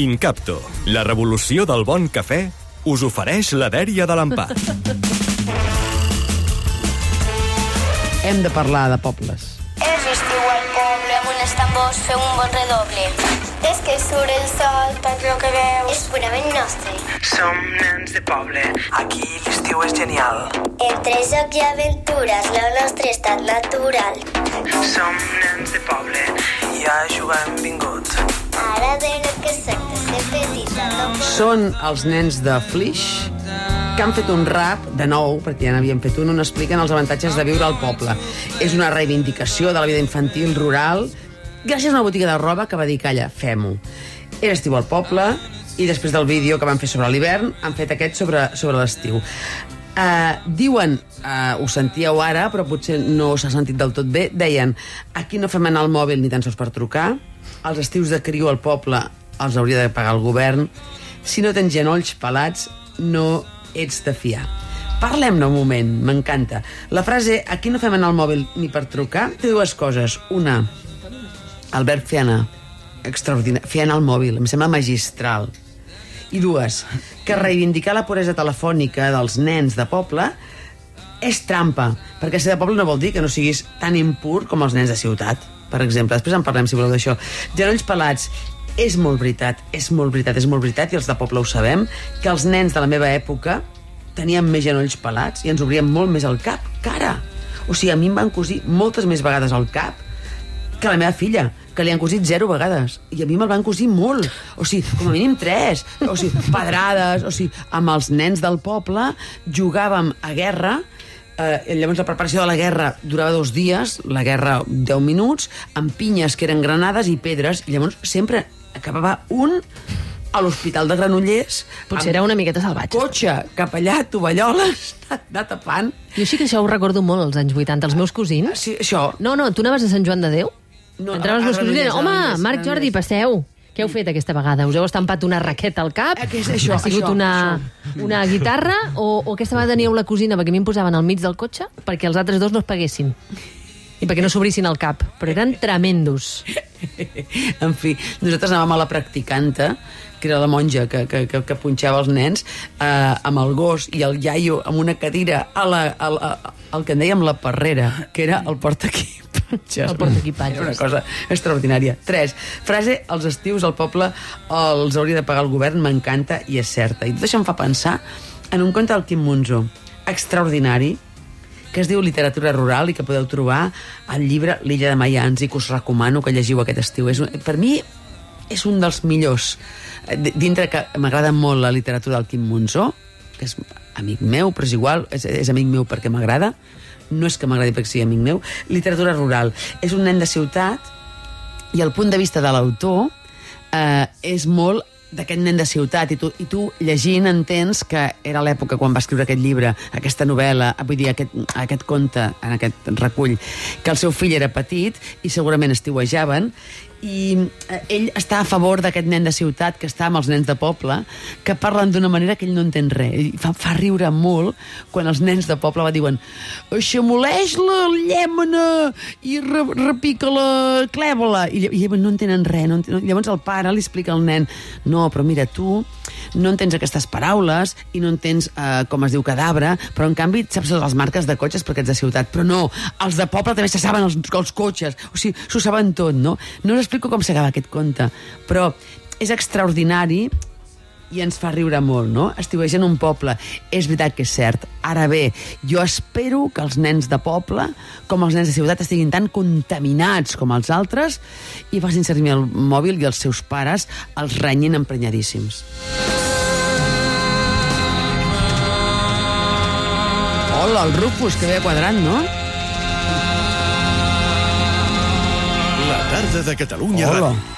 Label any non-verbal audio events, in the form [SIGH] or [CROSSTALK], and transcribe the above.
Incapto, la revolució del bon cafè, us ofereix la dèria de l'empat. Hem de parlar de pobles. És estiu al poble amb uns tambors fer un bon redoble. És que surt el sol, tot el que veus és purament nostre. Som nens de poble. Aquí l'estiu és genial. Entre joc i aventures, el nostre estat natural. Som nens de poble i a jugar hem vingut. Són els nens de Flix que han fet un rap, de nou, perquè ja n'havien fet un, on expliquen els avantatges de viure al poble. És una reivindicació de la vida infantil rural, gràcies a una botiga de roba que va dir, calla, fem-ho. Era estiu al poble, i després del vídeo que van fer sobre l'hivern, han fet aquest sobre, sobre l'estiu. Uh, diuen, uh, ho sentíeu ara, però potser no s'ha sentit del tot bé, deien, aquí no fem anar el mòbil ni tan sols per trucar, els estius de criu al poble els hauria de pagar el govern, si no tens genolls pelats, no ets de fiar. Parlem-ne un moment, m'encanta. La frase, aquí no fem anar el mòbil ni per trucar, té dues coses. Una, el verb fer anar, extraordinari, fer anar el mòbil, em sembla magistral. I dues, que reivindicar la puresa telefònica dels nens de poble és trampa, perquè ser de poble no vol dir que no siguis tan impur com els nens de ciutat, per exemple. Després en parlem, si voleu, d'això. Genolls pelats, és molt veritat, és molt veritat, és molt veritat, i els de poble ho sabem, que els nens de la meva època tenien més genolls pelats i ens obrien molt més el cap, cara. O sigui, a mi em van cosir moltes més vegades al cap que la meva filla, que li han cosit zero vegades. I a mi me'l van cosir molt. O sigui, com a mínim tres. O sigui, pedrades. O sigui, amb els nens del poble jugàvem a guerra Eh, llavors la preparació de la guerra durava dos dies, la guerra 10 minuts, amb pinyes que eren granades i pedres, i llavors sempre acabava un a l'Hospital de Granollers Potser era una miqueta salvatge. cotxe cap allà, tovalloles, [LAUGHS] anar tapant. Jo sí que això ho recordo molt, als anys 80. Els meus cosins... Sí, això, No, no, tu anaves a Sant Joan de Déu? No, Entraven els a cosins i deien, Granollers, home, Marc Jordi, Granollers." passeu. Què heu fet aquesta vegada? Us heu estampat una raqueta al cap? Eh, què és això, Ha sigut això, una, una guitarra? O, o aquesta vegada teníeu la cosina perquè a mi em posaven al mig del cotxe perquè els altres dos no es paguessin? I perquè no s'obrissin el cap. Però eren tremendos. [LAUGHS] en fi, nosaltres anàvem a la practicanta, que era la monja que, que, que, que punxava els nens, eh, amb el gos i el iaio amb una cadira a la, a la, al que en dèiem la parrera, que era el portaequipatges. El portaequipatges. Era una cosa extraordinària. Tres, frase, els estius al poble els hauria de pagar el govern, m'encanta i és certa. I tot això em fa pensar en un conte del Quim Monzó, extraordinari, que es diu Literatura Rural i que podeu trobar al llibre L'illa de Mayans i que us recomano que llegiu aquest estiu. És per mi és un dels millors. Dintre que m'agrada molt la literatura del Quim Monzó, que és amic meu, però és igual, és, és amic meu perquè m'agrada, no és que m'agradi perquè sigui amic meu, literatura rural. És un nen de ciutat i el punt de vista de l'autor eh, és molt d'aquest nen de ciutat i tu, i tu llegint entens que era l'època quan va escriure aquest llibre, aquesta novel·la, vull dir, aquest, aquest conte, en aquest recull, que el seu fill era petit i segurament estiuejaven i eh, ell està a favor d'aquest nen de ciutat que està amb els nens de poble que parlen d'una manera que ell no entén res i fa, fa riure molt quan els nens de poble va diuen aixamoleix la llèmena i re, repica la clèbola i, i no entenen res no entenen, llavors el pare li explica al nen no, però mira, tu no entens aquestes paraules i no entens eh, com es diu cadàver, però en canvi saps totes les marques de cotxes perquè ets de ciutat. Però no, els de poble també se saben els, els cotxes, o sigui, s'ho saben tot, no? No us explico com s'acaba aquest conte, però és extraordinari i ens fa riure molt, no? Estiuejar en un poble. És veritat que és cert. Ara bé, jo espero que els nens de poble, com els nens de ciutat, estiguin tan contaminats com els altres i facin servir el mòbil i els seus pares els renyin emprenyadíssims. Hola, el Rufus, que ve quadrant, no? La tarda de Catalunya Hola. Ràdio.